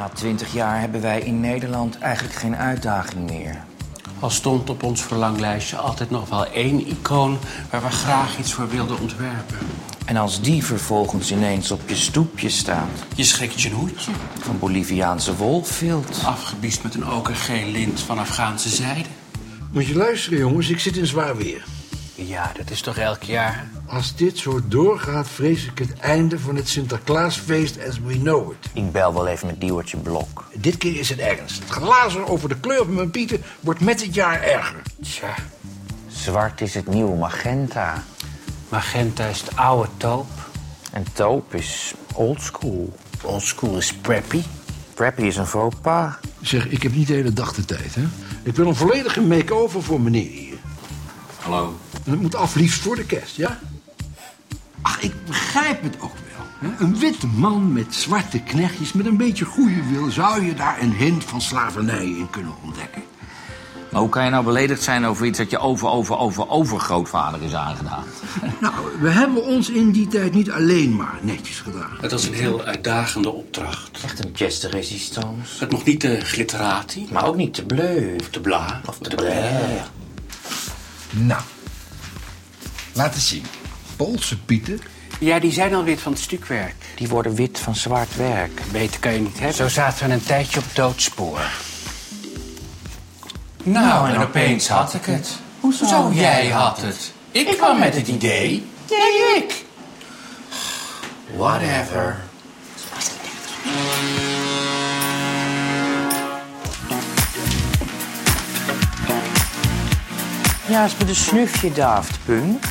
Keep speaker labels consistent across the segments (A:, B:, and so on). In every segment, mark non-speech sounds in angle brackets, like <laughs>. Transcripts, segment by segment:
A: Na twintig jaar hebben wij in Nederland eigenlijk geen uitdaging meer.
B: Al stond op ons verlanglijstje altijd nog wel één icoon waar we graag iets voor wilden ontwerpen.
A: En als die vervolgens ineens op je stoepje staat...
B: Je schrikt je een hoedje.
A: van Boliviaanse wolfvilt...
B: Afgebiest met een okergeel lint van Afghaanse zijde.
C: Moet je luisteren, jongens, ik zit in zwaar weer.
B: Ja, dat is toch elk jaar?
C: Als dit zo doorgaat, vrees ik het einde van het Sinterklaasfeest as we know it.
A: Ik bel wel even met Diewertje Blok.
C: Dit keer is het ernst. Het glazen over de kleur van mijn pieten wordt met het jaar erger.
A: Tja, zwart is het nieuwe magenta.
B: Magenta is het oude taupe.
A: En taupe is oldschool.
B: Old school is preppy.
A: Preppy is een faux pas.
C: Zeg, ik heb niet de hele dag de tijd, hè? Ik wil een volledige make-over voor meneer hier.
B: Hallo.
C: En het moet af liefst voor de kerst, ja? Ach, ik begrijp het ook wel. Hè? Een witte man met zwarte knechtjes met een beetje goede wil... zou je daar een hint van slavernij in kunnen ontdekken.
A: Maar hoe kan je nou beledigd zijn over iets dat je over, over, over, overgrootvader is aangedaan? <laughs>
C: Nou, we hebben ons in die tijd niet alleen maar netjes gedaan.
B: Het was een heel uitdagende opdracht.
A: Echt een pièce de résistance.
B: Het mocht niet te glitterati,
A: Maar ook niet te bleu.
B: of te bla.
A: Of te bleu.
C: Nou, laten zien. Poolse pieten.
B: Ja, die zijn al wit van het stukwerk.
A: Die worden wit van zwart werk.
B: Beter kan je niet hebben. Zo zaten we een tijdje op doodspoor.
A: Nou, en opeens had ik het.
B: Hoezo jij had het? Ik kwam met het idee. Nee, ik.
A: Whatever. Ja, is met een snufje Daft Punk.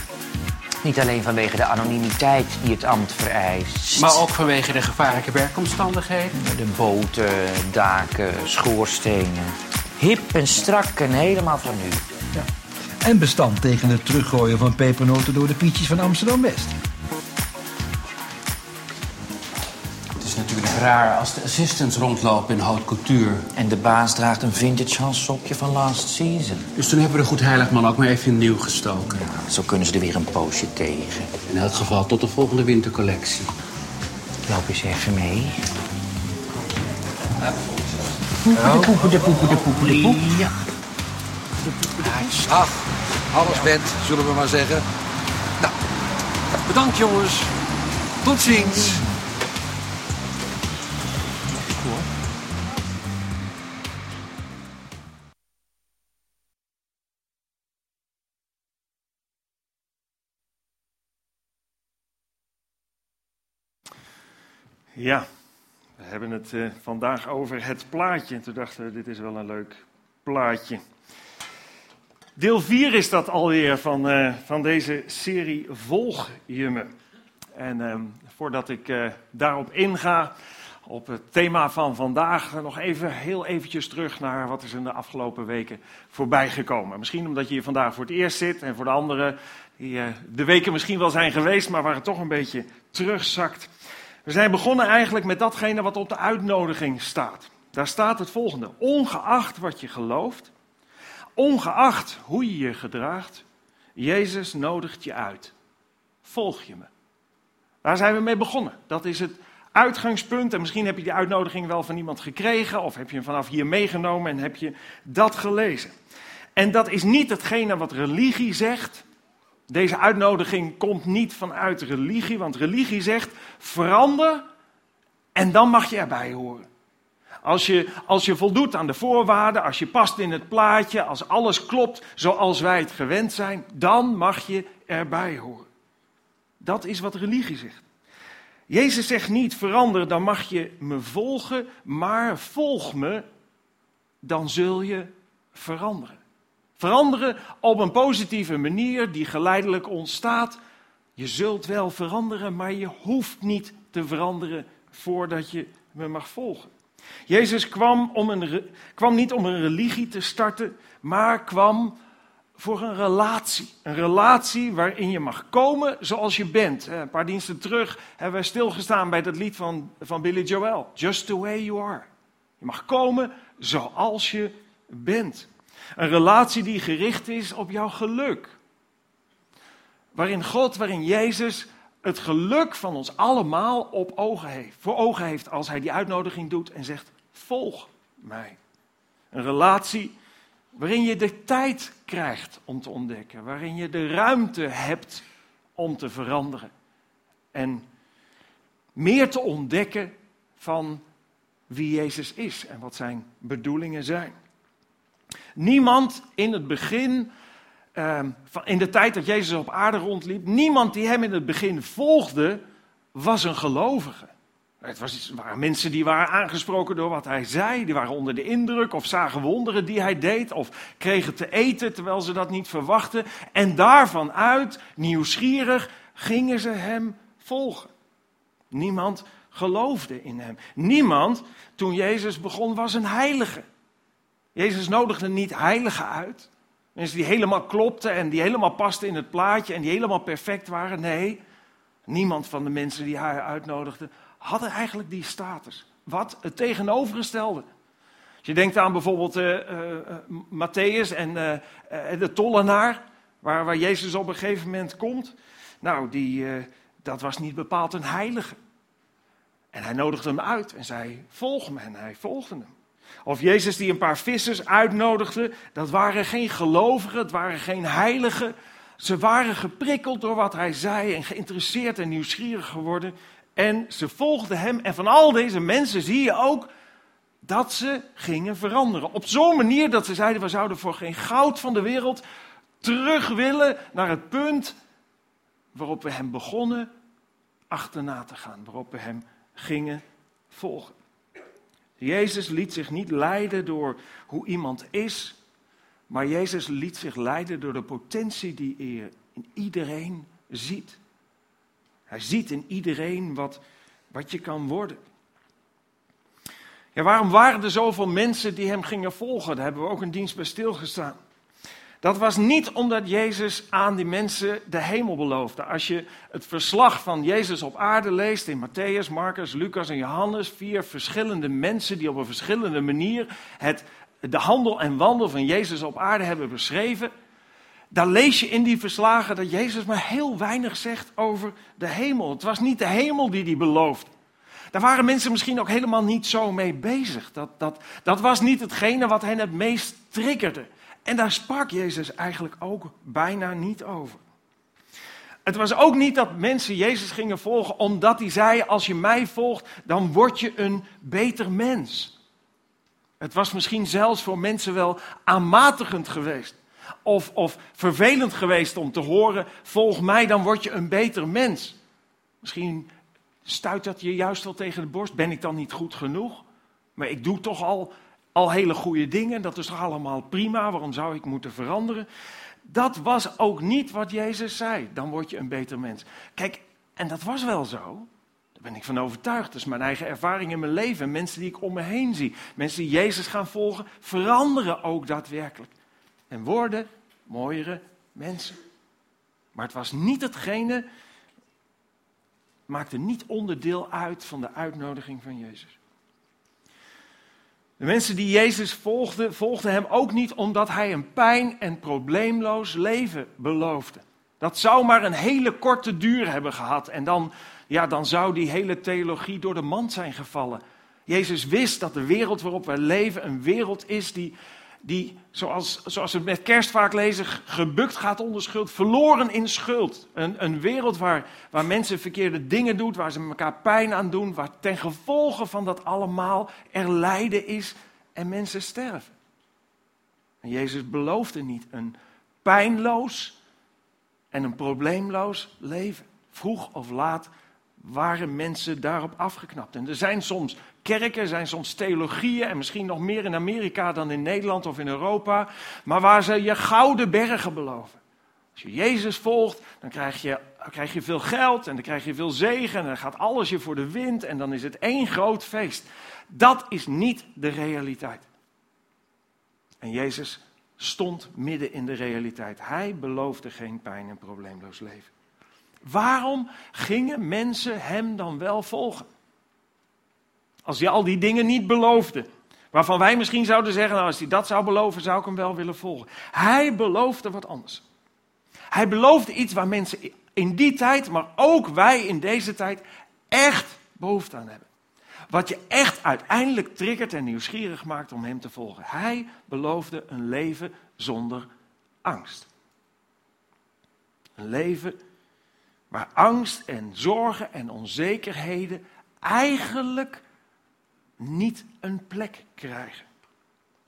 A: Niet alleen vanwege de anonimiteit die het ambt vereist.
B: Maar ook vanwege de gevaarlijke werkomstandigheden.
A: De boten, daken, schoorstenen. Hip en strak en helemaal van nu.
D: En bestand tegen het teruggooien van pepernoten door de pietjes van Amsterdam-West.
B: Raar als de assistants rondlopen in haute couture.
A: En de baas draagt een vintage handsokje van last season.
B: Dus toen hebben we de Goed Heiligman ook maar even nieuw gestoken.
A: Zo kunnen ze er weer een poosje tegen.
B: In elk geval tot de volgende wintercollectie.
A: Loop eens even mee. Poepen, de poepen, de poepen, de poepen, de poep. Ja.
C: Ach, alles bent, zullen we maar zeggen. Nou, bedankt jongens. Tot ziens.
E: Ja, we hebben het eh, vandaag over het plaatje. En toen dachten we, dit is wel een leuk plaatje. Deel 4 is dat alweer van, eh, van deze serie Volg je me. En ehm, voordat ik eh, daarop inga, op het thema van vandaag, nog even heel eventjes terug naar wat is in de afgelopen weken voorbij gekomen. Misschien omdat je hier vandaag voor het eerst zit en voor de anderen die de weken misschien wel zijn geweest, maar waar het toch een beetje terugzakt. We zijn begonnen eigenlijk met datgene wat op de uitnodiging staat. Daar staat het volgende. Ongeacht wat je gelooft, ongeacht hoe je je gedraagt, Jezus nodigt je uit. Volg je me. Daar zijn we mee begonnen. Dat is het uitgangspunt. En misschien heb je die uitnodiging wel van iemand gekregen, of heb je hem vanaf hier meegenomen en heb je dat gelezen. En dat is niet hetgene wat religie zegt. Deze uitnodiging komt niet vanuit religie, want religie zegt verander en dan mag je erbij horen. Als je, als je voldoet aan de voorwaarden, als je past in het plaatje, als alles klopt zoals wij het gewend zijn, dan mag je erbij horen. Dat is wat religie zegt. Jezus zegt niet verander, dan mag je me volgen, maar volg me, dan zul je veranderen. Veranderen op een positieve manier die geleidelijk ontstaat. Je zult wel veranderen, maar je hoeft niet te veranderen voordat je me mag volgen. Jezus kwam, om een, kwam niet om een religie te starten, maar kwam voor een relatie. Een relatie waarin je mag komen zoals je bent. Een paar diensten terug hebben we stilgestaan bij dat lied van, van Billy Joel. Just the way you are. Je mag komen zoals je bent. Een relatie die gericht is op jouw geluk. Waarin God, waarin Jezus het geluk van ons allemaal op ogen heeft. Voor ogen heeft als hij die uitnodiging doet en zegt: volg mij. Een relatie waarin je de tijd krijgt om te ontdekken, waarin je de ruimte hebt om te veranderen. En meer te ontdekken van wie Jezus is en wat zijn bedoelingen zijn. Niemand in het begin, ehm, in de tijd dat Jezus op aarde rondliep, niemand die hem in het begin volgde, was een gelovige. Het, waren mensen die waren aangesproken door wat hij zei, die waren onder de indruk of zagen wonderen die hij deed of kregen te eten terwijl ze dat niet verwachten. En daarvan uit, nieuwsgierig, gingen ze hem volgen. Niemand geloofde in hem. Niemand, toen Jezus begon, was een heilige. Jezus nodigde niet heiligen uit. Mensen die helemaal klopten en die helemaal pasten in het plaatje en die helemaal perfect waren. Nee, niemand van de mensen die hij uitnodigde hadden eigenlijk die status. Wat het tegenovergestelde. Als je denkt aan bijvoorbeeld uh, Matthäus en de tollenaar, waar, waar Jezus op een gegeven moment komt. Nou, die, dat was niet bepaald een heilige. En hij nodigde hem uit en zei: Volg me. En hij volgde hem. Of Jezus die een paar vissers uitnodigde, dat waren geen gelovigen, het waren geen heiligen. Ze waren geprikkeld door wat hij zei en geïnteresseerd en nieuwsgierig geworden. En ze volgden hem. En van al deze mensen zie je ook dat ze gingen veranderen. Op zo'n manier dat ze zeiden: we zouden voor geen goud van de wereld terug willen naar het punt waarop we hem begonnen achterna te gaan. Waarop we hem gingen volgen. Jezus liet zich niet leiden door hoe iemand is, maar Jezus liet zich leiden door de potentie die hij in iedereen ziet. Hij ziet in iedereen wat, wat je kan worden. Ja, waarom waren er zoveel mensen die hem gingen volgen? Daar hebben we ook een dienst bij stilgestaan. Dat was niet omdat Jezus aan die mensen de hemel beloofde. Als je het verslag van Jezus op aarde leest in Matthäus, Marcus, Lucas en Johannes, vier verschillende mensen die op een verschillende manier het, de handel en wandel van Jezus op aarde hebben beschreven, dan lees je in die verslagen dat Jezus maar heel weinig zegt over de hemel. Het was niet de hemel die hij beloofde. Daar waren mensen misschien ook helemaal niet zo mee bezig. Dat, dat, dat was niet hetgene wat hen het meest triggerde. En daar sprak Jezus eigenlijk ook bijna niet over. Het was ook niet dat mensen Jezus gingen volgen omdat hij zei: Als je mij volgt, dan word je een beter mens. Het was misschien zelfs voor mensen wel aanmatigend geweest of, of vervelend geweest om te horen: volg mij, dan word je een beter mens. Misschien stuit dat je juist wel tegen de borst. Ben ik dan niet goed genoeg? Maar ik doe toch al, al hele goede dingen. Dat is toch allemaal prima? Waarom zou ik moeten veranderen? Dat was ook niet wat Jezus zei. Dan word je een beter mens. Kijk, en dat was wel zo. Daar ben ik van overtuigd. Dat is mijn eigen ervaring in mijn leven. Mensen die ik om me heen zie. Mensen die Jezus gaan volgen, veranderen ook daadwerkelijk en worden mooiere mensen. Maar het was niet hetgene, maakte niet onderdeel uit van de uitnodiging van Jezus. De mensen die Jezus volgden, volgden hem ook niet omdat hij een pijn- en probleemloos leven beloofde. Dat zou maar een hele korte duur hebben gehad en dan, ja, dan zou die hele theologie door de mand zijn gevallen. Jezus wist dat de wereld waarop wij leven een wereld is die die, zoals, zoals we met kerst vaak lezen, gebukt gaat onder schuld, verloren in schuld. Een, een wereld waar, waar mensen verkeerde dingen doen, waar ze elkaar pijn aan doen, waar ten gevolge van dat allemaal er lijden is en mensen sterven. En Jezus beloofde niet een pijnloos en een probleemloos leven. Vroeg of laat waren mensen daarop afgeknapt. En er zijn soms kerken, zijn soms theologieën en misschien nog meer in Amerika dan in Nederland of in Europa, maar waar ze je gouden bergen beloven. Als je Jezus volgt, dan krijg je, krijg je veel geld en dan krijg je veel zegen en dan gaat alles je voor de wind en dan is het één groot feest. Dat is niet de realiteit. En Jezus stond midden in de realiteit. Hij beloofde geen pijn en probleemloos leven. Waarom gingen mensen hem dan wel volgen? Als hij al die dingen niet beloofde. Waarvan wij misschien zouden zeggen, nou, als hij dat zou beloven, zou ik hem wel willen volgen. Hij beloofde wat anders. Hij beloofde iets waar mensen in die tijd, maar ook wij in deze tijd, echt behoefte aan hebben. Wat je echt uiteindelijk triggert en nieuwsgierig maakt om hem te volgen. Hij beloofde een leven zonder angst. Een leven waar angst en zorgen en onzekerheden eigenlijk niet een plek krijgen.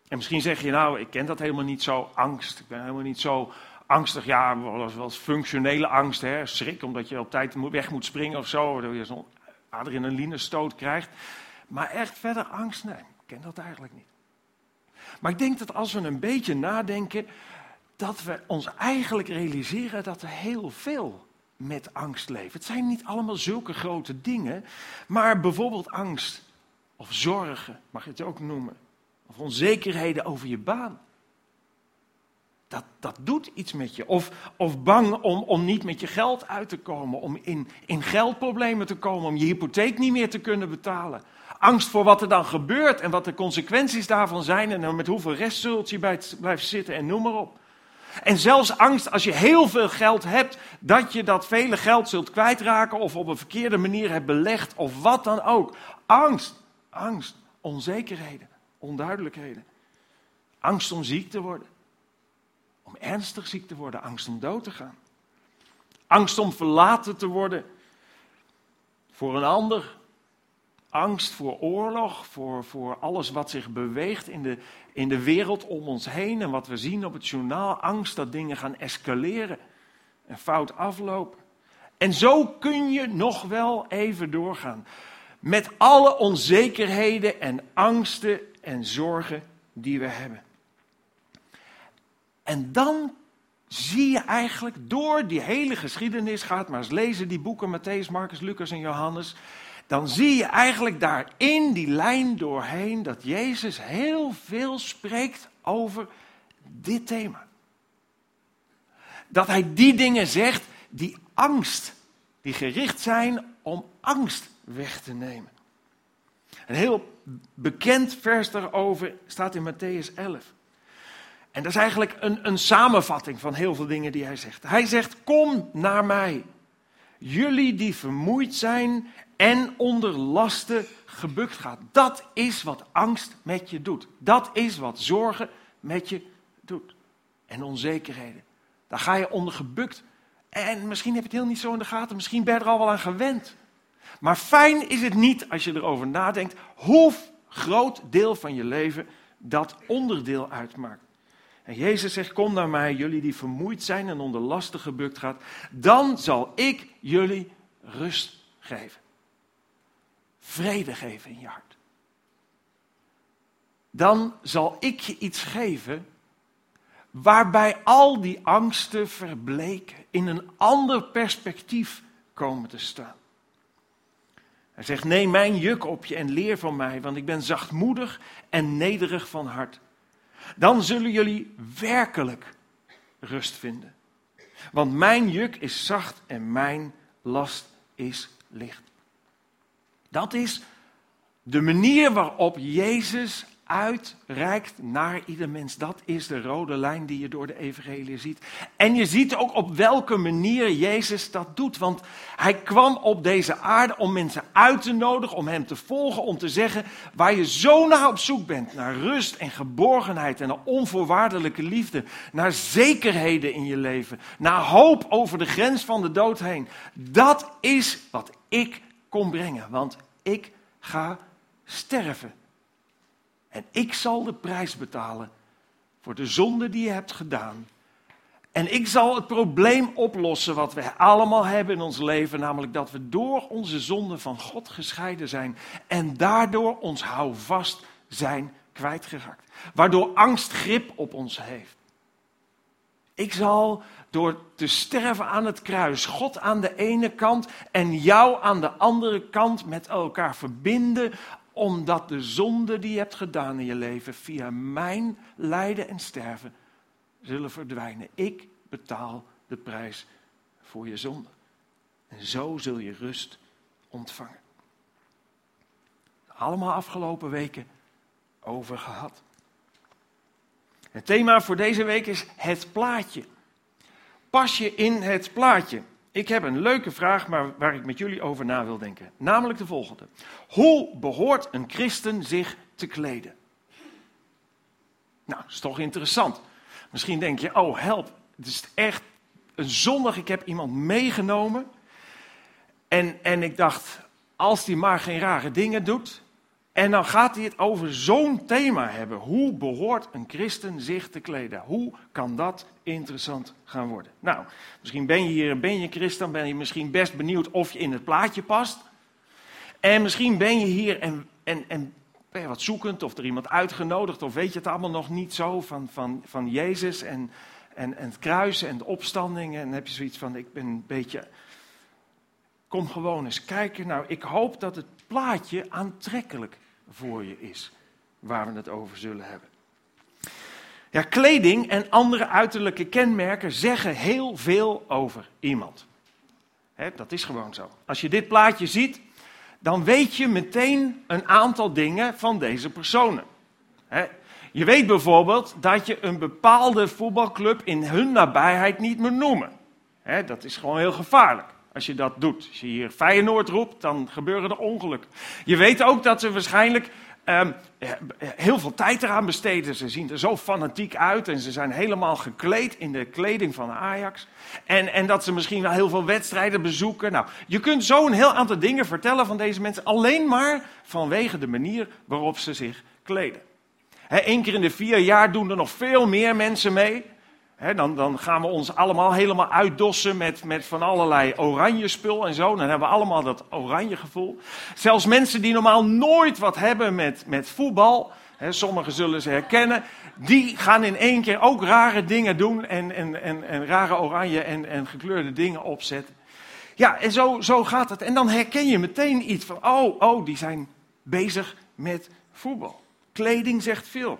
E: En misschien zeg je nou, ik ken dat helemaal niet zo, angst. Ik ben helemaal niet zo angstig. Ja, wel eens, functionele angst, hè? schrik omdat je op tijd weg moet springen of zo. Dat je zo'n adrenaline stoot krijgt. Maar echt verder angst, nee, ik ken dat eigenlijk niet. Maar ik denk dat als we een beetje nadenken, dat we ons eigenlijk realiseren dat er heel veel met angst leven. Het zijn niet allemaal zulke grote dingen, maar bijvoorbeeld angst of zorgen, mag je het ook noemen. Of onzekerheden over je baan. Dat, dat doet iets met je. Of, of bang om, om niet met je geld uit te komen, om in, in geldproblemen te komen, om je hypotheek niet meer te kunnen betalen. Angst voor wat er dan gebeurt en wat de consequenties daarvan zijn en met hoeveel rest zult je blijft zitten en noem maar op. En zelfs angst als je heel veel geld hebt, dat je dat vele geld zult kwijtraken of op een verkeerde manier hebt belegd of wat dan ook. Angst, angst, onzekerheden, onduidelijkheden. Angst om ziek te worden. Om ernstig ziek te worden, angst om dood te gaan. Angst om verlaten te worden voor een ander, angst voor oorlog, voor, voor alles wat zich beweegt in de, in de wereld om ons heen en wat we zien op het journaal. Angst dat dingen gaan escaleren en fout aflopen. En zo kun je nog wel even doorgaan. Met alle onzekerheden en angsten en zorgen die we hebben. En dan zie je eigenlijk door die hele geschiedenis, gaat maar eens lezen die boeken Matthäus, Marcus, Lucas en Johannes dan zie je eigenlijk daar in die lijn doorheen dat Jezus heel veel spreekt over dit thema. Dat hij die dingen zegt die angst, die gericht zijn angst weg te nemen. Een heel bekend vers daarover staat in Matthäus 11. En dat is eigenlijk een, een samenvatting van heel veel dingen die hij zegt. Hij zegt: Kom naar mij, jullie die vermoeid zijn en onder lasten gebukt gaat. Dat is wat angst met je doet. Dat is wat zorgen met je doet. En onzekerheden. Daar ga je onder gebukt. En misschien heb je het heel niet zo in de gaten. Misschien ben je er al wel aan gewend. Maar fijn is het niet als je erover nadenkt hoe groot deel van je leven dat onderdeel uitmaakt. En Jezus zegt: Kom naar mij, jullie die vermoeid zijn en onder lasten gebukt gaat. Dan zal ik jullie rust geven vrede geven in je hart. Dan zal ik je iets geven waarbij al die angsten verbleken, in een ander perspectief komen te staan. Hij zegt: Neem mijn juk op je en leer van mij, want ik ben zachtmoedig en nederig van hart. Dan zullen jullie werkelijk rust vinden. Want mijn juk is zacht en mijn last is licht. Dat is de manier waarop Jezus uitreikt naar ieder mens. Dat is de rode lijn die je door de evangelie ziet. En je ziet ook op welke manier Jezus dat doet. Want hij kwam op deze aarde om mensen uit te nodigen, om hem te volgen, om te zeggen waar je zo naar op zoek bent. Naar rust en geborgenheid en naar onvoorwaardelijke liefde. Naar zekerheden in je leven. Naar hoop over de grens van de dood heen. Dat is wat ik kom brengen. Want ik ga sterven. En ik zal de prijs betalen voor de zonde die je hebt gedaan. En ik zal het probleem oplossen wat we allemaal hebben in ons leven, namelijk dat we door onze zonde van God gescheiden zijn en daardoor ons houvast zijn kwijtgeraakt. Waardoor angst grip op ons heeft. Ik zal door te sterven aan het kruis, God aan de ene kant en jou aan de andere kant met elkaar verbinden, omdat de zonde die je hebt gedaan in je leven via mijn lijden en sterven zullen verdwijnen. Ik betaal de prijs voor je zonde. En zo zul je rust ontvangen. Allemaal afgelopen weken over gehad. Het thema voor deze week is het plaatje. Pas je in het plaatje. Ik heb een leuke vraag maar waar ik met jullie over na wil denken. Namelijk de volgende. Hoe behoort een christen zich te kleden? Nou, dat is toch interessant. Misschien denk je, oh help, het is echt een zondag. Ik heb iemand meegenomen. En, en ik dacht, als die maar geen rare dingen doet. En dan gaat hij het over zo'n thema hebben. Hoe behoort een christen zich te kleden? Hoe kan dat interessant gaan worden? Nou, misschien ben je hier en ben je christen, ben je misschien best benieuwd of je in het plaatje past. En misschien ben je hier en, en, en ben je wat zoekend of er iemand uitgenodigd of weet je het allemaal nog niet zo van, van, van Jezus en, en, en het kruis en de opstanding. En heb je zoiets van, ik ben een beetje Kom gewoon eens kijken. Nou, ik hoop dat het plaatje aantrekkelijk voor je is, waar we het over zullen hebben. Ja, kleding en andere uiterlijke kenmerken zeggen heel veel over iemand. dat is gewoon zo. Als je dit plaatje ziet, dan weet je meteen een aantal dingen van deze personen. je weet bijvoorbeeld dat je een bepaalde voetbalclub in hun nabijheid niet moet noemen. dat is gewoon heel gevaarlijk als je dat doet. Als je hier Feyenoord roept, dan gebeuren er ongelukken. Je weet ook dat ze waarschijnlijk um, heel veel tijd eraan besteden. Ze zien er zo fanatiek uit en ze zijn helemaal gekleed in de kleding van Ajax. En, en dat ze misschien wel heel veel wedstrijden bezoeken. Nou, je kunt zo een heel aantal dingen vertellen van deze mensen, alleen maar vanwege de manier waarop ze zich kleden. Eén keer in de vier jaar doen er nog veel meer mensen mee dan, dan, gaan we ons allemaal helemaal uitdossen met, met van allerlei oranje spul en zo. Dan hebben we allemaal dat oranje gevoel. Zelfs mensen die normaal nooit wat hebben met, met voetbal, sommigen zullen ze herkennen, die gaan in één keer ook rare dingen doen en, en, en, en rare oranje en, en gekleurde dingen opzetten. Ja, en zo, zo gaat het. En dan herken je meteen iets van, oh, oh, die zijn bezig met voetbal. Kleding zegt veel.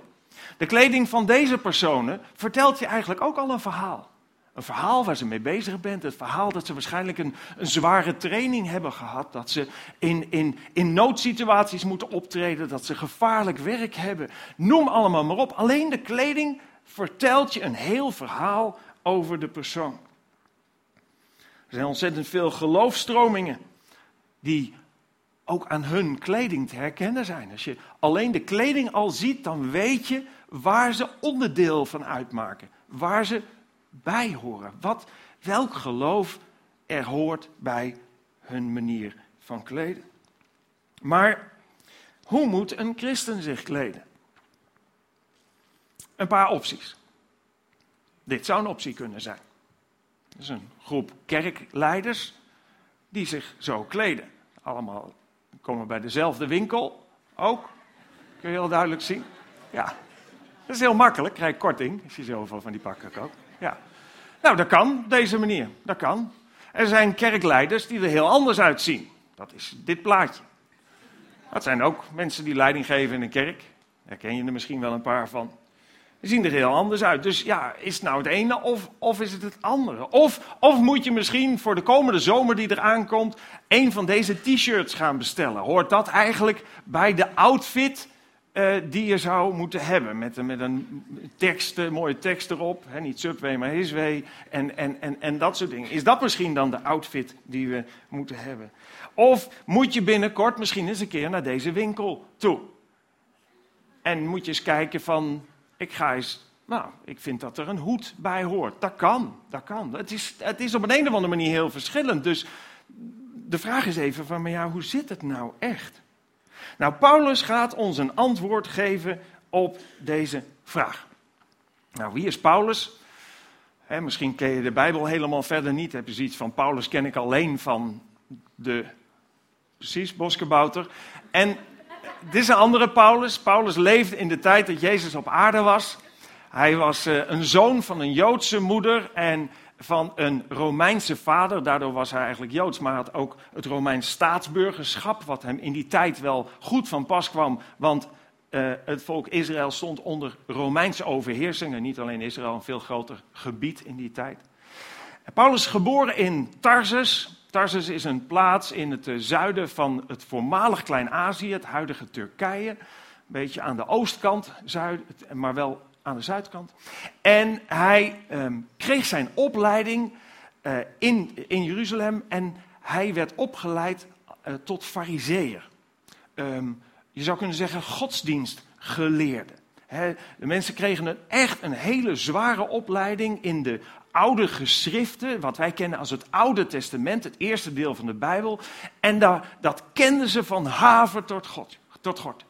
E: De kleding van deze personen vertelt je eigenlijk ook al een verhaal. Een verhaal waar ze mee bezig bent. Het verhaal dat ze waarschijnlijk een, een zware training hebben gehad. Dat ze in, in, in noodsituaties moeten optreden. Dat ze gevaarlijk werk hebben. Noem allemaal maar op. Alleen de kleding vertelt je een heel verhaal over de persoon. Er zijn ontzettend veel geloofstromingen die ook aan hun kleding te herkennen zijn. Als je alleen de kleding al ziet, dan weet je waar ze onderdeel van uitmaken. Waar ze bij horen. Wat, welk geloof er hoort bij hun manier van kleden. Maar hoe moet een christen zich kleden? Een paar opties. Dit zou een optie kunnen zijn. Er is een groep kerkleiders die zich zo kleden. Allemaal komen bij dezelfde winkel ook. Kun je heel duidelijk zien. Ja, dat is heel makkelijk. Krijg korting als je zoveel van die pakken koopt. Ja. Nou, dat kan op deze manier. Dat kan. Er zijn kerkleiders die er heel anders uitzien. Dat is dit plaatje. Dat zijn ook mensen die leiding geven in een kerk. Daar ken je er misschien wel een paar van. Die zien er heel anders uit. Dus ja, is het nou het ene of, of is het het andere? Of, of moet je misschien voor de komende zomer die eraan komt, een van deze t-shirts gaan bestellen? Hoort dat eigenlijk bij de outfit uh, die je zou moeten hebben? Met, met een tekst, een mooie tekst erop. Niet Subway, maar Hisway. En, en, en, en dat soort dingen. Is dat misschien dan de outfit die we moeten hebben? Of moet je binnenkort misschien eens een keer naar deze winkel toe? En moet je eens kijken van, ik ga eens, nou, ik vind dat er een hoed bij hoort. Dat kan, dat kan. Het is, het is op een, een of andere manier heel verschillend. Dus de vraag is even van, maar ja, hoe zit het nou echt? Nou, Paulus gaat ons een antwoord geven op deze vraag. Nou, wie is Paulus? misschien ken je de Bijbel helemaal verder niet. Heb je zoiets van Paulus ken ik alleen van de, precies, boskebouter. En dit is een andere Paulus. Paulus leefde in de tijd dat Jezus op aarde was. Hij was uh, een zoon van een Joodse moeder en van een Romeinse vader. Daardoor was hij eigenlijk Joods, maar had ook het Romeins staatsburgerschap, wat hem in die tijd wel goed van pas kwam. Want uh, het volk Israël stond onder Romeinse overheersing. En niet alleen Israël, een veel groter gebied in die tijd. Paulus geboren in Tarsus. Tarsus is een plaats in het eh, zuiden van het voormalig Klein-Azië, het huidige Turkije. Een beetje aan de oostkant, zuid, maar wel aan de zuidkant. En hij um, kreeg zijn opleiding eh, in, in Jeruzalem en hij werd opgeleid eh, tot fariseer. Ehm, je zou kunnen zeggen godsdienstgeleerde. Hè, de mensen kregen een, echt een hele zware opleiding in de oude geschriften, wat wij kennen als het Oude Testament, het eerste deel van de Bijbel. En daar, dat kenden ze van haver tot God. Tot God.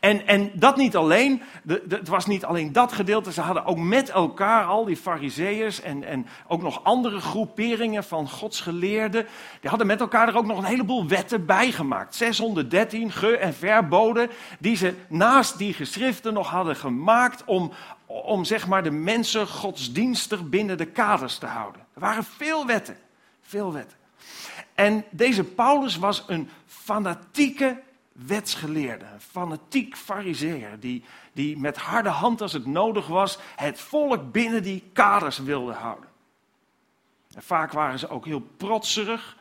E: En, en dat niet alleen, de, het was niet alleen dat gedeelte, ze hadden ook met elkaar, al die fariseeërs en, en ook nog andere groeperingen van godsgeleerden, die hadden met elkaar er ook nog een heleboel wetten bij gemaakt. 613 ge- en verboden, die ze naast die geschriften nog hadden gemaakt om, om zeg maar de mensen godsdienstig binnen de kaders te houden. Er waren veel wetten, veel wetten. En deze Paulus was een fanatieke wetsgeleerde, fanatiek fariseer, die, die met harde hand als het nodig was het volk binnen die kaders wilde houden. En vaak waren ze ook heel protserig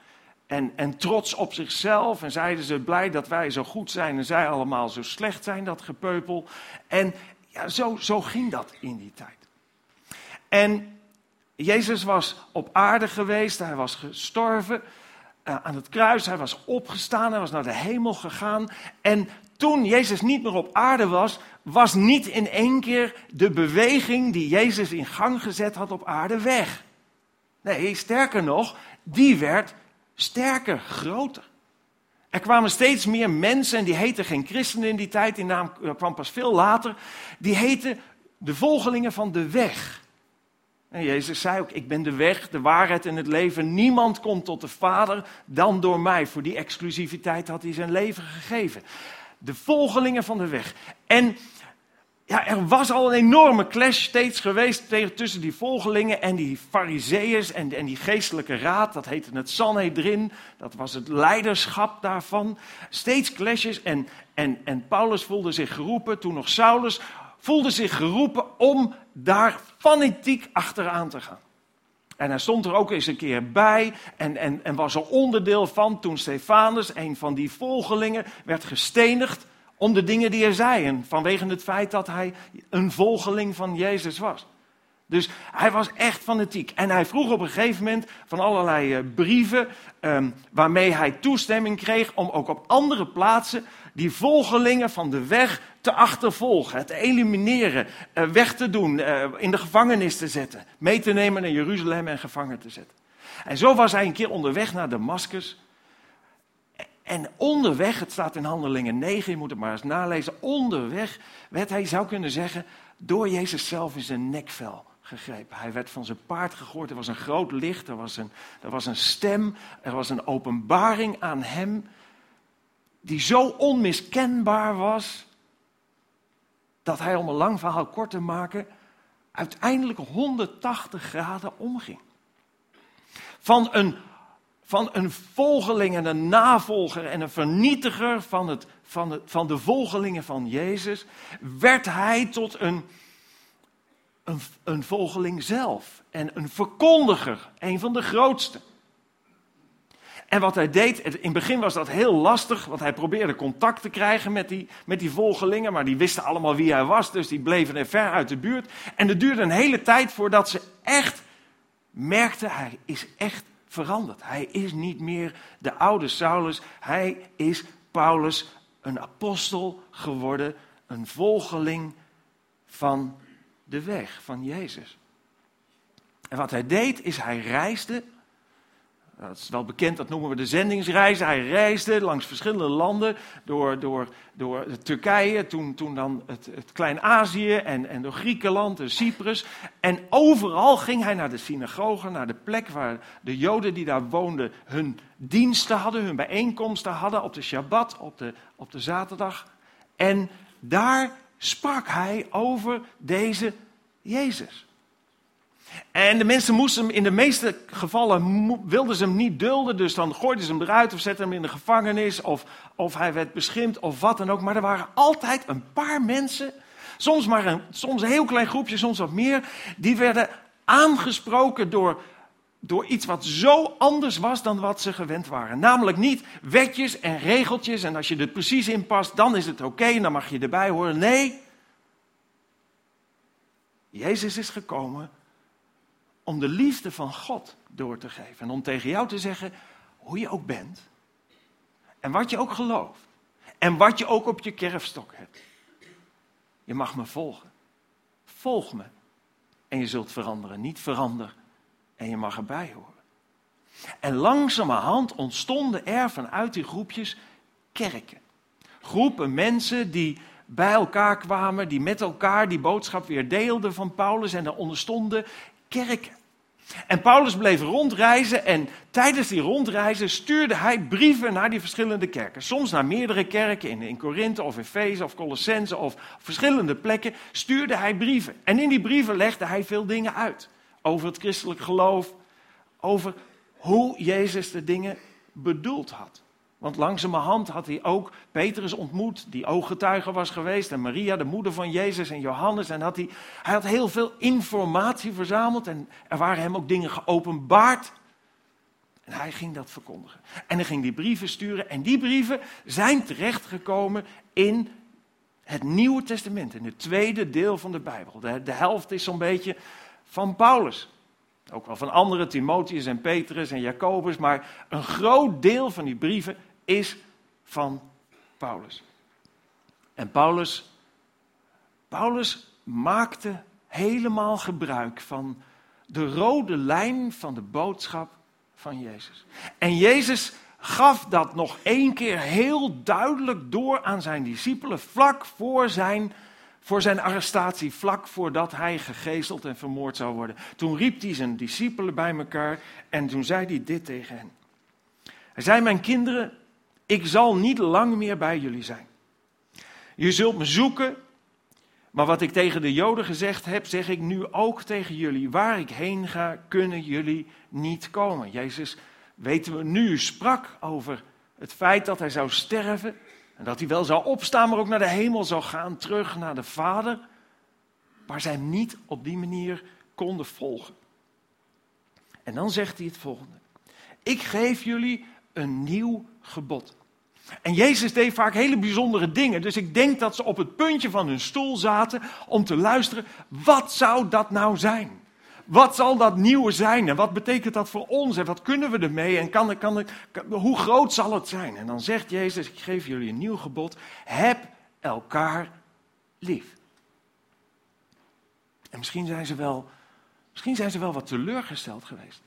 E: en, en trots op zichzelf en zeiden ze blij dat wij zo goed zijn en zij allemaal zo slecht zijn, dat gepeupel. En ja, zo, zo ging dat in die tijd. En Jezus was op aarde geweest, hij was gestorven aan het kruis, hij was opgestaan, hij was naar de hemel gegaan. En toen Jezus niet meer op aarde was, was niet in één keer de beweging die Jezus in gang gezet had op aarde weg. Nee, sterker nog, die werd sterker, groter. Er kwamen steeds meer mensen, en die heten geen christenen in die tijd, die naam kwam pas veel later. Die heten de volgelingen van de weg. En Jezus zei ook, ik ben de weg, de waarheid en het leven. Niemand komt tot de Vader dan door mij. Voor die exclusiviteit had hij zijn leven gegeven. De volgelingen van de weg. En ja, er was al een enorme clash steeds geweest tussen die volgelingen en die fariseeërs en, en die geestelijke raad. Dat heette het Sanhedrin, dat was het leiderschap daarvan. Steeds clashes en, en, en Paulus voelde zich geroepen, toen nog Saulus, voelde zich geroepen om daar fanatiek achteraan te gaan. En hij stond er ook eens een keer bij en, en, en was er onderdeel van toen Stefanus, een van die volgelingen, werd gestenigd om de dingen die hij zei. En vanwege het feit dat hij een volgeling van Jezus was. Dus hij was echt fanatiek. En hij vroeg op een gegeven moment van allerlei uh, brieven um, waarmee hij toestemming kreeg om ook op andere plaatsen die volgelingen van de weg te achtervolgen, te elimineren, uh, weg te doen, uh, in de gevangenis te zetten, mee te nemen naar Jeruzalem en gevangen te zetten. En zo was hij een keer onderweg naar Damascus. En onderweg, het staat in Handelingen 9, je moet het maar eens nalezen. Onderweg werd hij, zou kunnen zeggen, door Jezus zelf in zijn nekvel Hij werd van zijn paard gegooid, er was een groot licht, er was een, er was een stem, er was een openbaring aan hem. Die zo onmiskenbaar was, dat hij, om een lang verhaal kort te maken, uiteindelijk 180 graden omging. Van een van een volgeling en een navolger en een vernietiger van, het, van, het, van de volgelingen van Jezus, werd hij tot een, een, volgeling zelf en een verkondiger, een van de grootste. En wat hij deed, in het begin was dat heel lastig, want hij probeerde contact te krijgen met die, met die volgelingen, maar die wisten allemaal wie hij was, dus die bleven er ver uit de buurt. En het duurde een hele tijd voordat ze echt merkten, hij is echt veranderd. Hij is niet meer de oude Saulus, hij is Paulus, een apostel geworden, een volgeling van de weg van Jezus. En wat hij deed is hij reisde dat is wel bekend, dat noemen we de zendingsreizen. Hij reisde langs verschillende landen, door, door, door Turkije, toen, toen dan het, het Klein-Azië en, en door Griekenland en Cyprus. En overal ging hij naar de synagogen, naar de plek waar de Joden die daar woonden hun diensten hadden, hun bijeenkomsten hadden op de Shabbat, op de, op de zaterdag. En daar sprak hij over deze Jezus. En de mensen moesten hem in de meeste gevallen wilden ze hem niet dulden, dus dan gooiden ze hem eruit of zetten hem in de gevangenis of, of hij werd beschimpt of wat dan ook. Maar er waren altijd een paar mensen, soms maar een, soms een heel klein groepje, soms wat meer, die werden aangesproken door, door iets wat zo anders was dan wat ze gewend waren. Namelijk niet wetjes en regeltjes en als je er precies in past, dan is het oké en dan mag je erbij horen. Nee, Jezus is gekomen om de liefde van God door te geven. En om tegen jou te zeggen hoe je ook bent. En wat je ook gelooft. En wat je ook op je kerfstok hebt. Je mag me volgen. Volg me. En je zult veranderen. Niet veranderen. En je mag erbij horen. En langzamerhand ontstonden er vanuit die groepjes kerken. Groepen mensen die bij elkaar kwamen, die met elkaar die boodschap weer deelden van Paulus. En er onderstonden kerken. En Paulus bleef rondreizen en tijdens die rondreizen stuurde hij brieven naar die verschillende kerken. Soms naar meerdere kerken, in, in Korinthe of Efeze of Colossense of verschillende plekken stuurde hij brieven. En in die brieven legde hij veel dingen uit. Over het christelijk geloof, over hoe Jezus de dingen bedoeld had. Want langzamerhand had hij ook Petrus ontmoet, die ooggetuige was geweest. En Maria, de moeder van Jezus en Johannes. En had hij, hij had heel veel informatie verzameld. En er waren hem ook dingen geopenbaard. En hij ging dat verkondigen. En hij ging die brieven sturen. En die brieven zijn terechtgekomen in het Nieuwe Testament. In het tweede deel van de Bijbel. De, de helft is zo'n beetje van Paulus. Ook wel van andere, Timotheus en Petrus en Jacobus. Maar een groot deel van die brieven is van Paulus. En Paulus, Paulus maakte helemaal gebruik van de rode lijn van de boodschap van Jezus. En Jezus gaf dat nog één keer heel duidelijk door aan zijn discipelen vlak voor zijn, voor zijn arrestatie, vlak voordat hij gegezeld en vermoord zou worden. Toen riep hij zijn discipelen bij elkaar en toen zei hij dit tegen hen. Hij zei, mijn kinderen, ik zal niet lang meer bij jullie zijn. Je zult me zoeken, maar wat ik tegen de Joden gezegd heb, zeg ik nu ook tegen jullie. Waar ik heen ga, kunnen jullie niet komen. Jezus, weten we nu, sprak over het feit dat hij zou sterven. En dat hij wel zou opstaan, maar ook naar de hemel zou gaan, terug naar de Vader. Maar zij hem niet op die manier konden volgen. En dan zegt hij het volgende. Ik geef jullie een nieuw gebod. En Jezus deed vaak hele bijzondere dingen. Dus ik denk dat ze op het puntje van hun stoel zaten om te luisteren. Wat zou dat nou zijn? Wat zal dat nieuwe zijn? En wat betekent dat voor ons? En wat kunnen we ermee? En kan, kan, hoe groot zal het zijn? En dan zegt Jezus: Ik geef jullie een nieuw gebod. Heb elkaar lief. En misschien zijn ze wel, misschien zijn ze wel wat teleurgesteld geweest.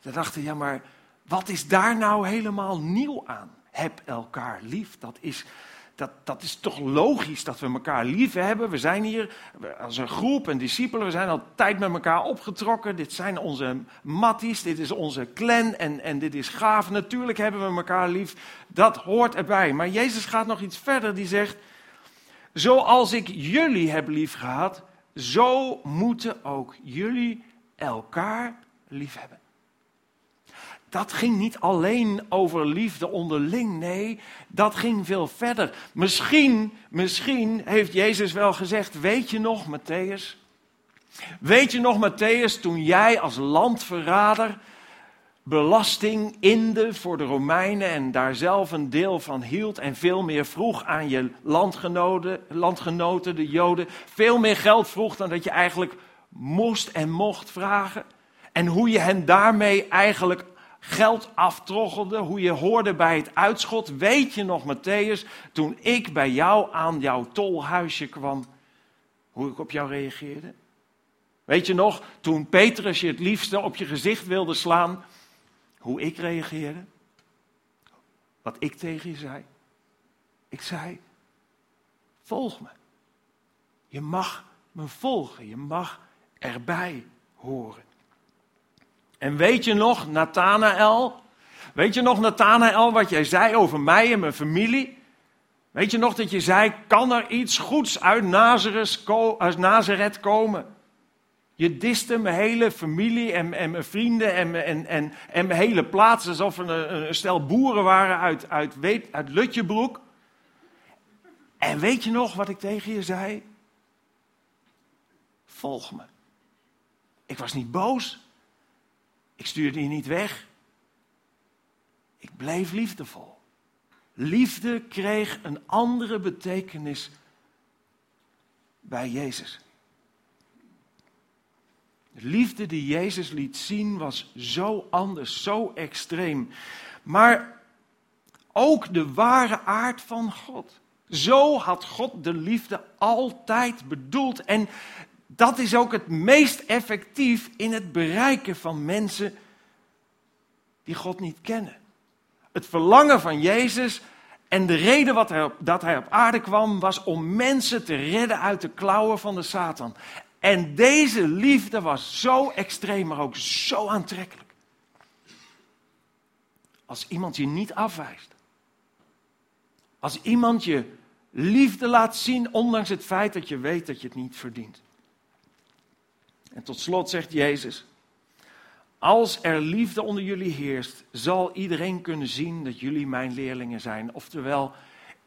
E: Ze dachten: Ja, maar wat is daar nou helemaal nieuw aan? Heb elkaar lief. Dat is, dat, dat is toch logisch dat we elkaar lief hebben. We zijn hier als een groep en discipelen. We zijn al tijd met elkaar opgetrokken. Dit zijn onze matties. Dit is onze clan. En, en dit is gaaf. Natuurlijk hebben we elkaar lief. Dat hoort erbij. Maar Jezus gaat nog iets verder. Die zegt: Zoals ik jullie heb lief gehad, zo moeten ook jullie elkaar lief hebben dat ging niet alleen over liefde onderling, nee, dat ging veel verder. Misschien, misschien heeft Jezus wel gezegd, weet je nog, Matthäus? Weet je nog, Matthäus, toen jij als landverrader belasting inde voor de Romeinen en daar zelf een deel van hield en veel meer vroeg aan je landgenoten, landgenoten, de Joden, veel meer geld vroeg dan dat je eigenlijk moest en mocht vragen? En hoe je hen daarmee eigenlijk geld aftroggelde, hoe je hoorde bij het uitschot. Weet je nog, Matthäus, toen ik bij jou aan jouw tolhuisje kwam, hoe ik op jou reageerde? Weet je nog, toen Petrus je het liefste op je gezicht wilde slaan, hoe ik reageerde? Wat ik tegen je zei? Ik zei, volg me. Je mag me volgen, je mag erbij horen. En weet je nog, Nathanael? Weet je nog, Nathanael, wat jij zei over mij en mijn familie? Weet je nog dat je zei, kan er iets goeds uit Nazareth, komen? Je diste mijn hele familie en, en mijn vrienden en, en, en, en mijn hele plaats alsof we een, een stel boeren waren uit, uit, uit Lutjebroek. En weet je nog wat ik tegen je zei? Volg me. Ik was niet boos. Ik stuurde je niet weg. Ik bleef liefdevol. Liefde kreeg een andere betekenis bij Jezus. De liefde die Jezus liet zien was zo anders, zo extreem. Maar ook de ware aard van God. Zo had God de liefde altijd bedoeld. En dat is ook het meest effectief in het bereiken van mensen die God niet kennen. Het verlangen van Jezus en de reden wat hij dat hij op aarde kwam was om mensen te redden uit de klauwen van de Satan. En deze liefde was zo extreem, maar ook zo aantrekkelijk. Als iemand je niet afwijst. Als iemand je liefde laat zien, ondanks het feit dat je weet dat je het niet verdient. En tot slot zegt Jezus, als er liefde onder jullie heerst, zal iedereen kunnen zien dat jullie mijn leerlingen zijn. Oftewel,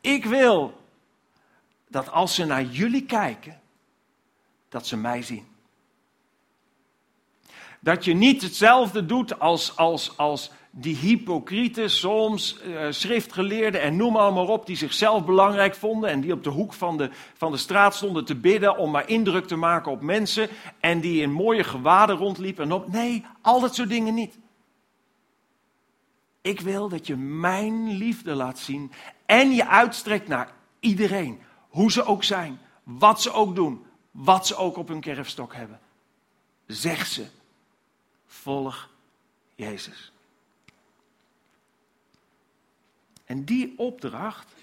E: ik wil dat als ze naar jullie kijken, dat ze mij zien. Dat je niet hetzelfde doet als, als, als die hypocrieten, soms uh, schriftgeleerden en noem allemaal op, die zichzelf belangrijk vonden en die op de hoek van de, van de straat stonden te bidden om maar indruk te maken op mensen en die in mooie gewaden rondliepen en op. Nee, al dat soort dingen niet. Ik wil dat je mijn liefde laat zien en je uitstrekt naar iedereen, hoe ze ook zijn, wat ze ook doen, wat ze ook op hun kerfstok hebben. Zeg ze, volg Jezus. En die opdracht,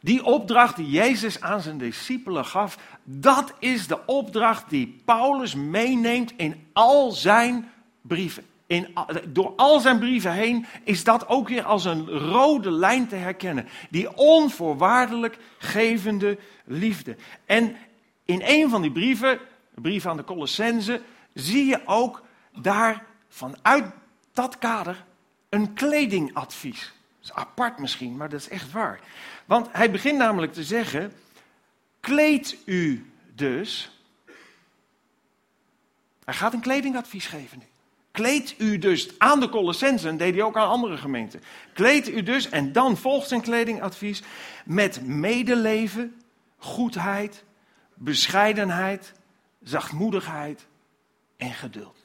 E: die opdracht die Jezus aan zijn discipelen gaf, dat is de opdracht die Paulus meeneemt in al zijn brieven. In, door al zijn brieven heen is dat ook weer als een rode lijn te herkennen. Die onvoorwaardelijk gevende liefde. En in een van die brieven, de brief aan de Colossense, zie je ook daar vanuit dat kader een kledingadvies. Dat is apart misschien, maar dat is echt waar. Want hij begint namelijk te zeggen: kleed u dus. Hij gaat een kledingadvies geven nu. Kleed u dus aan de Colossensen, deed hij ook aan andere gemeenten. Kleed u dus, en dan volgt zijn kledingadvies, met medeleven, goedheid, bescheidenheid, zachtmoedigheid en geduld.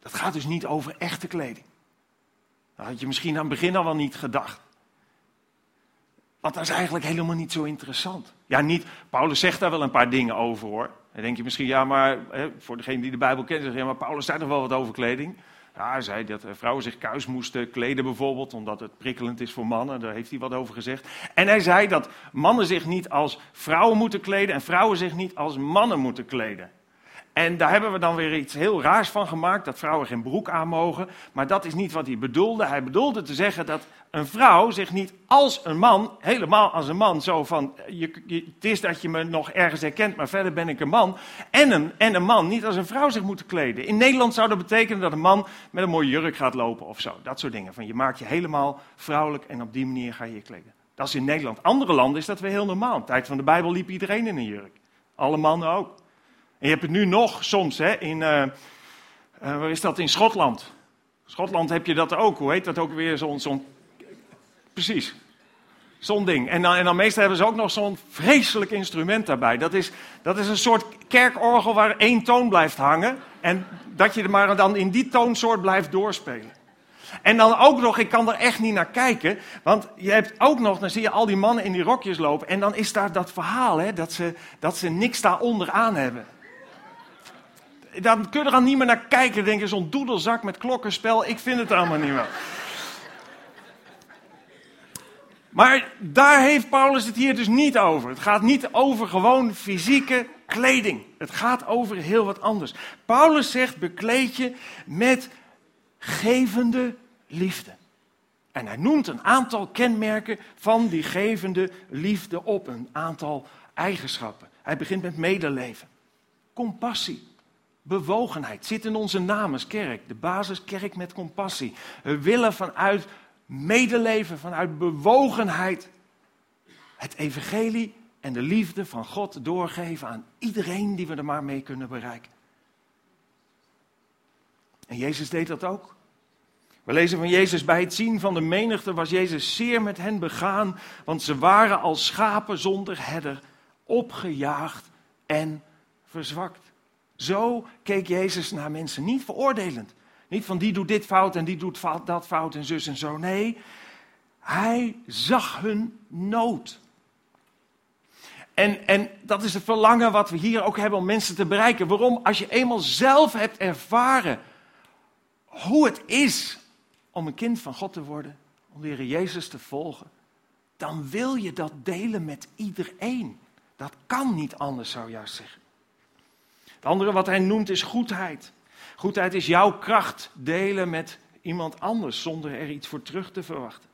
E: Dat gaat dus niet over echte kleding. Dat had je misschien aan het begin al wel niet gedacht. Want dat is eigenlijk helemaal niet zo interessant. Ja, niet, Paulus zegt daar wel een paar dingen over hoor. Dan denk je misschien, ja, maar hè, voor degene die de Bijbel kent, zeg je, ja, maar Paulus zei nog wel wat over kleding. Ja, hij zei dat vrouwen zich kuis moesten kleden bijvoorbeeld, omdat het prikkelend is voor mannen. Daar heeft hij wat over gezegd. En hij zei dat mannen zich niet als vrouwen moeten kleden en vrouwen zich niet als mannen moeten kleden. En daar hebben we dan weer iets heel raars van gemaakt, dat vrouwen geen broek aan mogen. Maar dat is niet wat hij bedoelde. Hij bedoelde te zeggen dat een vrouw zich niet als een man, helemaal als een man, zo van, je, het is dat je me nog ergens herkent, maar verder ben ik een man. En een, en een man niet als een vrouw zich moet kleden. In Nederland zou dat betekenen dat een man met een mooie jurk gaat lopen of zo. Dat soort dingen. Van je maakt je helemaal vrouwelijk en op die manier ga je je kleden. Dat is in Nederland. Andere landen is dat weer heel normaal. In de tijd van de Bijbel liep iedereen in een jurk. Alle mannen ook. En je hebt het nu nog soms, hè, in, uh, waar is dat, in Schotland. Schotland heb je dat ook, hoe heet dat ook weer, zo'n, zo'n precies, zo'n ding. En dan, en dan meestal hebben ze ook nog zo'n vreselijk instrument daarbij. Dat is, dat is een soort kerkorgel waar één toon blijft hangen. En dat je er maar dan in die toonsoort blijft doorspelen. En dan ook nog, ik kan er echt niet naar kijken, want je hebt ook nog, dan zie je al die mannen in die rokjes lopen en dan is daar dat verhaal, hè, dat, ze, dat ze niks daaronder aan hebben dan kun je er dan niet meer naar kijken. Denk je, zo'n doedelzak met klokkenspel, ik vind het allemaal niet meer. Maar daar heeft Paulus het hier dus niet over. Het gaat niet over gewoon fysieke kleding. Het gaat over heel wat anders. Paulus zegt: bekleed je met gevende liefde. En hij noemt een aantal kenmerken van die gevende liefde op. Een aantal eigenschappen. Hij begint met medeleven, compassie, bewogenheid. Zit in onze namenskerk, de basiskerk met compassie. We willen vanuit medeleven, vanuit bewogenheid het evangelie en de liefde van God doorgeven aan iedereen die we er maar mee kunnen bereiken. En Jezus deed dat ook. We lezen van Jezus, bij het zien van de menigte was Jezus zeer met hen begaan, want ze waren als schapen zonder herder, opgejaagd en verzwakt. Zo keek Jezus naar mensen, niet veroordelend. Niet van die doet dit fout en die doet dat fout en zus en zo. Nee, hij zag hun nood. En, en dat is het verlangen wat we hier ook hebben om mensen te bereiken. Waarom? Als je eenmaal zelf hebt ervaren hoe het is om een kind van God te worden, om Heer Jezus te volgen, dan wil je dat delen met iedereen. Dat kan niet anders, zou je juist zeggen. Het andere wat hij noemt is goedheid. Goedheid is jouw kracht delen met iemand anders zonder er iets voor terug te verwachten.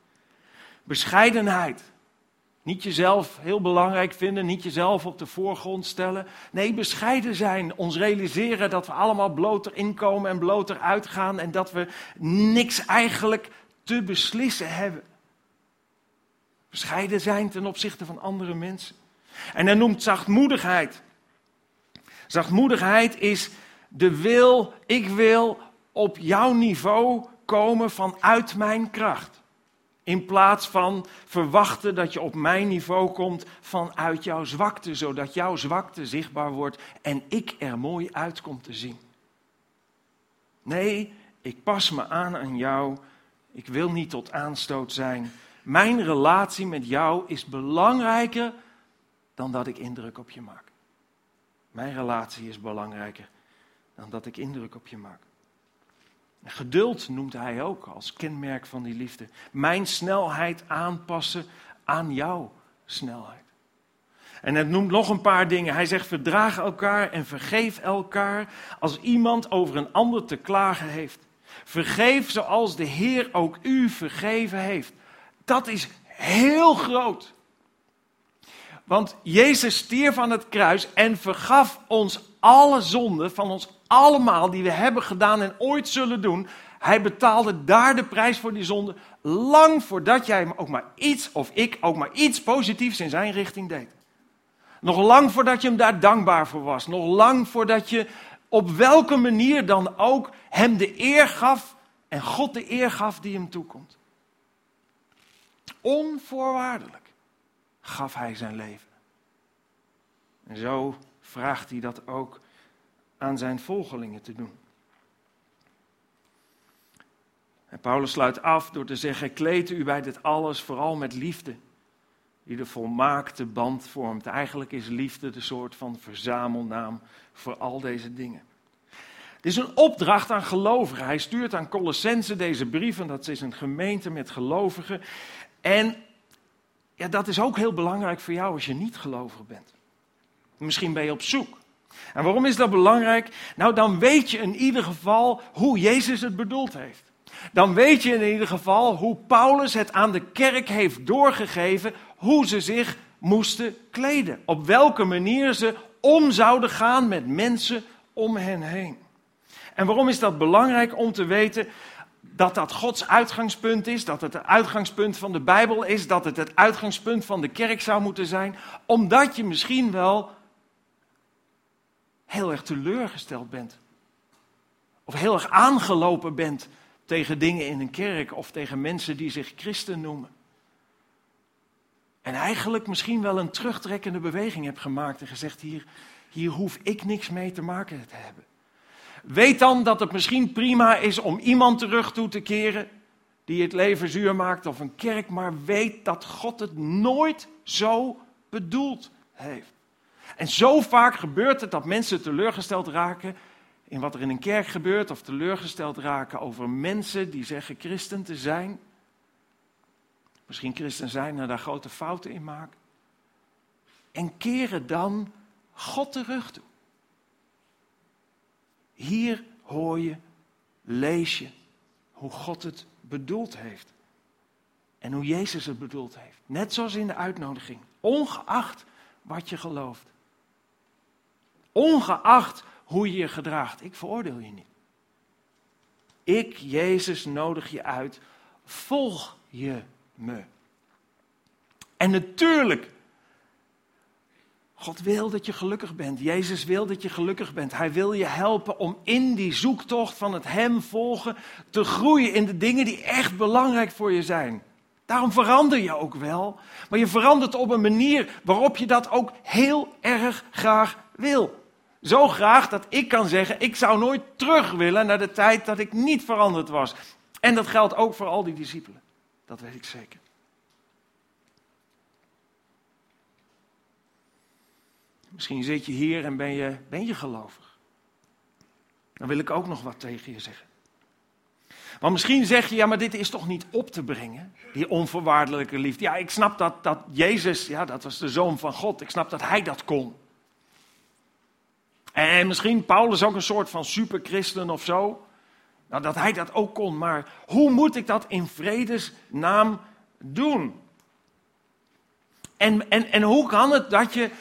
E: Bescheidenheid. Niet jezelf heel belangrijk vinden, niet jezelf op de voorgrond stellen. Nee, bescheiden zijn. Ons realiseren dat we allemaal bloter inkomen en bloter uitgaan en dat we niks eigenlijk te beslissen hebben. Bescheiden zijn ten opzichte van andere mensen. En hij noemt zachtmoedigheid. Zachtmoedigheid is de wil, ik wil op jouw niveau komen vanuit mijn kracht. In plaats van verwachten dat je op mijn niveau komt vanuit jouw zwakte, zodat jouw zwakte zichtbaar wordt en ik er mooi uit kom te zien. Nee, ik pas me aan aan jou. Ik wil niet tot aanstoot zijn. Mijn relatie met jou is belangrijker dan dat ik indruk op je maak. Mijn relatie is belangrijker dan dat ik indruk op je maak. Geduld noemt hij ook als kenmerk van die liefde. Mijn snelheid aanpassen aan jouw snelheid. En het noemt nog een paar dingen. Hij zegt: verdraag elkaar en vergeef elkaar als iemand over een ander te klagen heeft. Vergeef zoals de Heer ook u vergeven heeft. Dat is heel groot. Want Jezus stierf aan het kruis en vergaf ons alle zonden van ons allemaal die we hebben gedaan en ooit zullen doen. Hij betaalde daar de prijs voor die zonde lang voordat jij ook maar iets of ik ook maar iets positiefs in zijn richting deed. Nog lang voordat je hem daar dankbaar voor was. Nog lang voordat je op welke manier dan ook hem de eer gaf en God de eer gaf die hem toekomt. Onvoorwaardelijk gaf hij zijn leven. En zo vraagt hij dat ook aan zijn volgelingen te doen. En Paulus sluit af door te zeggen: kleed u bij dit alles vooral met liefde, die de volmaakte band vormt. Eigenlijk is liefde de soort van verzamelnaam voor al deze dingen. Het is een opdracht aan gelovigen. Hij stuurt aan Colossense deze brieven. Dat is een gemeente met gelovigen. En ja, dat is ook heel belangrijk voor jou als je niet gelovig bent. Misschien ben je op zoek. En waarom is dat belangrijk? Nou, dan weet je in ieder geval hoe Jezus het bedoeld heeft. Dan weet je in ieder geval hoe Paulus het aan de kerk heeft doorgegeven hoe ze zich moesten kleden. Op welke manier ze om zouden gaan met mensen om hen heen. En waarom is dat belangrijk om te weten? Dat dat Gods uitgangspunt is, dat het het uitgangspunt van de Bijbel is, dat het het uitgangspunt van de kerk zou moeten zijn, omdat je misschien wel heel erg teleurgesteld bent. Of heel erg aangelopen bent tegen dingen in een kerk of tegen mensen die zich christen noemen. En eigenlijk misschien wel een terugtrekkende beweging hebt gemaakt en gezegd: hier, hier hoef ik niks mee te maken te hebben. Weet dan dat het misschien prima is om iemand terug toe te keren die het leven zuur maakt of een kerk, maar weet dat God het nooit zo bedoeld heeft. En zo vaak gebeurt het dat mensen teleurgesteld raken in wat er in een kerk gebeurt, of teleurgesteld raken over mensen die zeggen christen te zijn. Misschien christen zijn en daar grote fouten in maken. En keren dan God terug toe. Hier hoor je, lees je hoe God het bedoeld heeft. En hoe Jezus het bedoeld heeft. Net zoals in de uitnodiging. Ongeacht wat je gelooft. Ongeacht hoe je je gedraagt. Ik veroordeel je niet. Ik, Jezus, nodig je uit. Volg je me. En natuurlijk, God wil dat je gelukkig bent. Jezus wil dat je gelukkig bent. Hij wil je helpen om in die zoektocht van het Hem volgen te groeien in de dingen die echt belangrijk voor je zijn. Daarom verander je ook wel. Maar je verandert op een manier waarop je dat ook heel erg graag wil. Zo graag dat ik kan zeggen, ik zou nooit terug willen naar de tijd dat ik niet veranderd was. En dat geldt ook voor al die discipelen. Dat weet ik zeker. Misschien zit je hier en ben je, ben je gelovig. Dan wil ik ook nog wat tegen je zeggen. Maar misschien zeg je, ja, maar dit is toch niet op te brengen, die onvoorwaardelijke liefde. Ja, ik snap dat, dat Jezus, ja, dat was de zoon van God, ik snap dat hij dat kon. En misschien Paulus ook een soort van superchristen of zo. Nou, dat hij dat ook kon, maar hoe moet ik dat in vredesnaam doen? En, en, en hoe kan het dat je,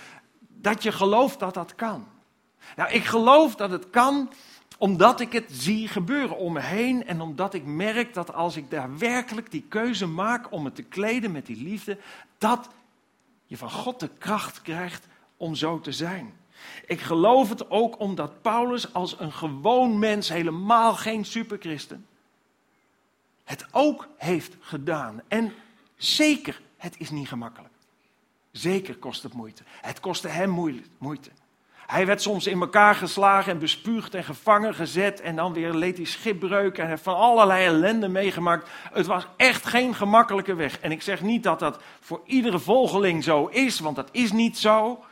E: dat je gelooft dat dat kan? Nou, ik geloof dat het kan omdat ik het zie gebeuren om me heen en omdat ik merk dat als ik daar werkelijk die keuze maak om het te kleden met die liefde, dat je van God de kracht krijgt om zo te zijn. Ik geloof het ook omdat Paulus als een gewoon mens, helemaal geen superchristen, het ook heeft gedaan. En zeker, het is niet gemakkelijk. Zeker kost het moeite. Het kostte hem moeite. Hij werd soms in elkaar geslagen en bespuugd en gevangen gezet. En dan weer leed hij schipbreuk en heeft van allerlei ellende meegemaakt. Het was echt geen gemakkelijke weg. En ik zeg niet dat dat voor iedere volgeling zo is, want dat is niet zo.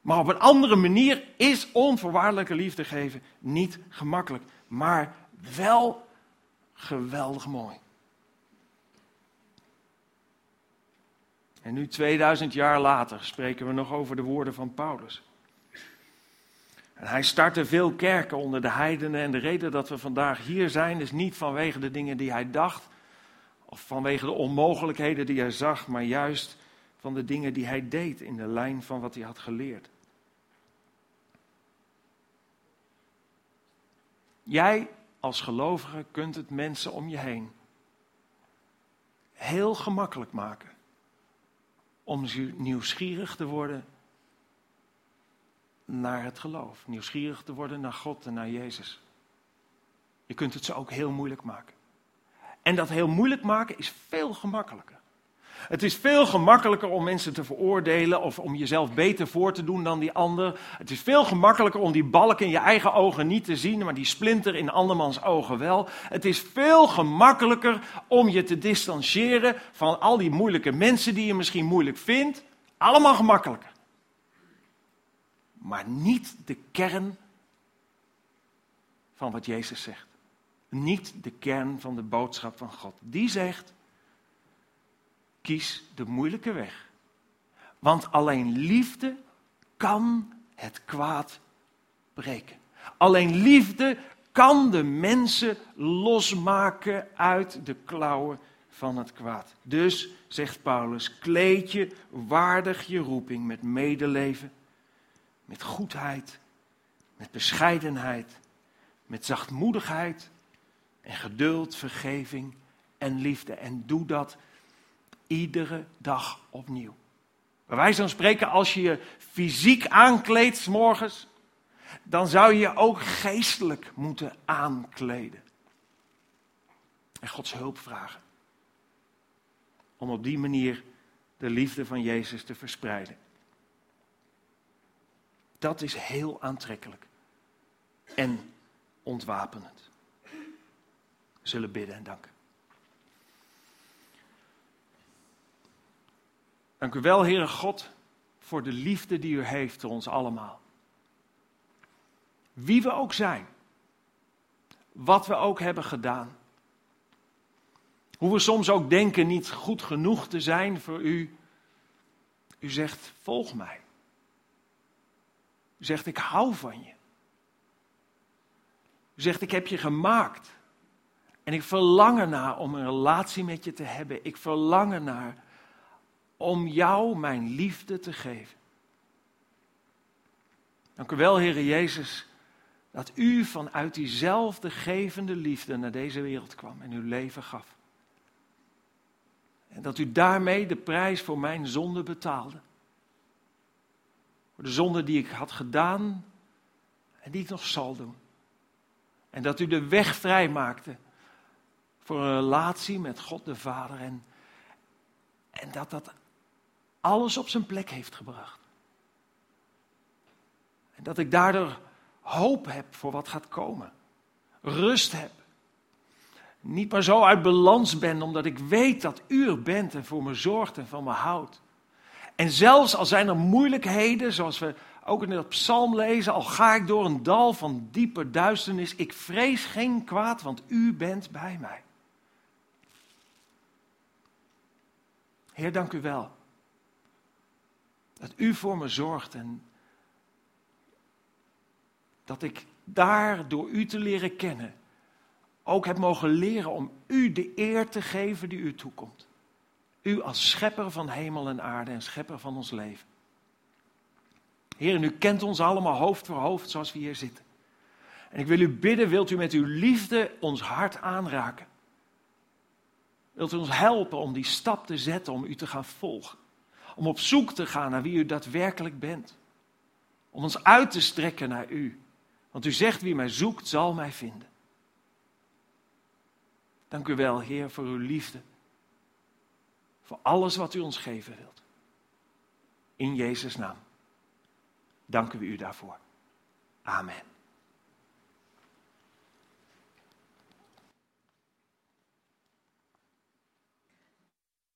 E: Maar op een andere manier is onvoorwaardelijke liefde geven niet gemakkelijk. Maar wel geweldig mooi. En nu 2000 jaar later spreken we nog over de woorden van Paulus. En hij startte veel kerken onder de heidenen. En de reden dat we vandaag hier zijn is niet vanwege de dingen die hij dacht. Of vanwege de onmogelijkheden die hij zag. Maar juist van de dingen die hij deed in de lijn van wat hij had geleerd. Jij als gelovige kunt het mensen om je heen heel gemakkelijk maken om nieuwsgierig te worden naar het geloof. Nieuwsgierig te worden naar God en naar Jezus. Je kunt het ze ook heel moeilijk maken. En dat heel moeilijk maken is veel gemakkelijker. Het is veel gemakkelijker om mensen te veroordelen of om jezelf beter voor te doen dan die ander. Het is veel gemakkelijker om die balk in je eigen ogen niet te zien, maar die splinter in andermans ogen wel. Het is veel gemakkelijker om je te distancieren van al die moeilijke mensen die je misschien moeilijk vindt. Allemaal gemakkelijker maar niet de kern van wat Jezus zegt. Niet de kern van de boodschap van God. Die zegt, kies de moeilijke weg. Want alleen liefde kan het kwaad breken. Alleen liefde kan de mensen losmaken uit de klauwen van het kwaad. Dus, zegt Paulus, kleed je waardig je roeping met medeleven met goedheid, met bescheidenheid, met zachtmoedigheid en geduld, vergeving en liefde. En doe dat iedere dag opnieuw. Bij wijze spreken, als je je fysiek aankleedt morgens, dan zou je je ook geestelijk moeten aankleden. En Gods hulp vragen. Om op die manier de liefde van Jezus te verspreiden. Dat is heel aantrekkelijk en ontwapenend. We zullen bidden en danken. Dank u wel, Heere God, voor de liefde die u heeft voor ons allemaal. Wie we ook zijn, wat we ook hebben gedaan, hoe we soms ook denken niet goed genoeg te zijn voor u. U zegt, volg mij. U zegt, ik hou van je. U zegt, ik heb je gemaakt. En ik verlang ernaar om een relatie met je te hebben. Ik verlang ernaar om jou mijn liefde te geven. Dank u wel, Heere Jezus, dat u vanuit diezelfde gevende liefde naar deze wereld kwam en uw leven gaf. En dat u daarmee de prijs voor mijn zonde betaalde. Voor de zonde die ik had gedaan en die ik nog zal doen. En dat u de weg vrij maakte voor een relatie met God de Vader. En, en dat dat alles op zijn plek heeft gebracht. En dat ik daardoor hoop heb voor wat gaat komen. Rust heb. Niet maar zo uit balans ben, omdat ik weet dat u er bent en voor me zorgt en van me houdt. En zelfs al zijn er moeilijkheden, zoals we ook in het psalm lezen, al ga ik door een dal van diepe duisternis, ik vrees geen kwaad, want u bent bij mij. Heer, dank u wel. Dat u voor me zorgt en dat ik daar door u te leren kennen ook heb mogen leren om u de eer te geven die u toekomt. U als schepper van hemel en aarde en schepper van ons leven. Heer, u kent ons allemaal hoofd voor hoofd zoals we hier zitten. En ik wil u bidden, wilt u met uw liefde ons hart aanraken? Wilt u ons helpen om die stap te zetten om u te gaan volgen? Om op zoek te gaan naar wie u daadwerkelijk bent. Om ons uit te strekken naar u. Want u zegt wie mij zoekt zal mij vinden. Dank u wel, Heer, voor uw liefde. Voor alles wat u ons geven wilt. In Jezus' naam. Danken we u daarvoor. Amen.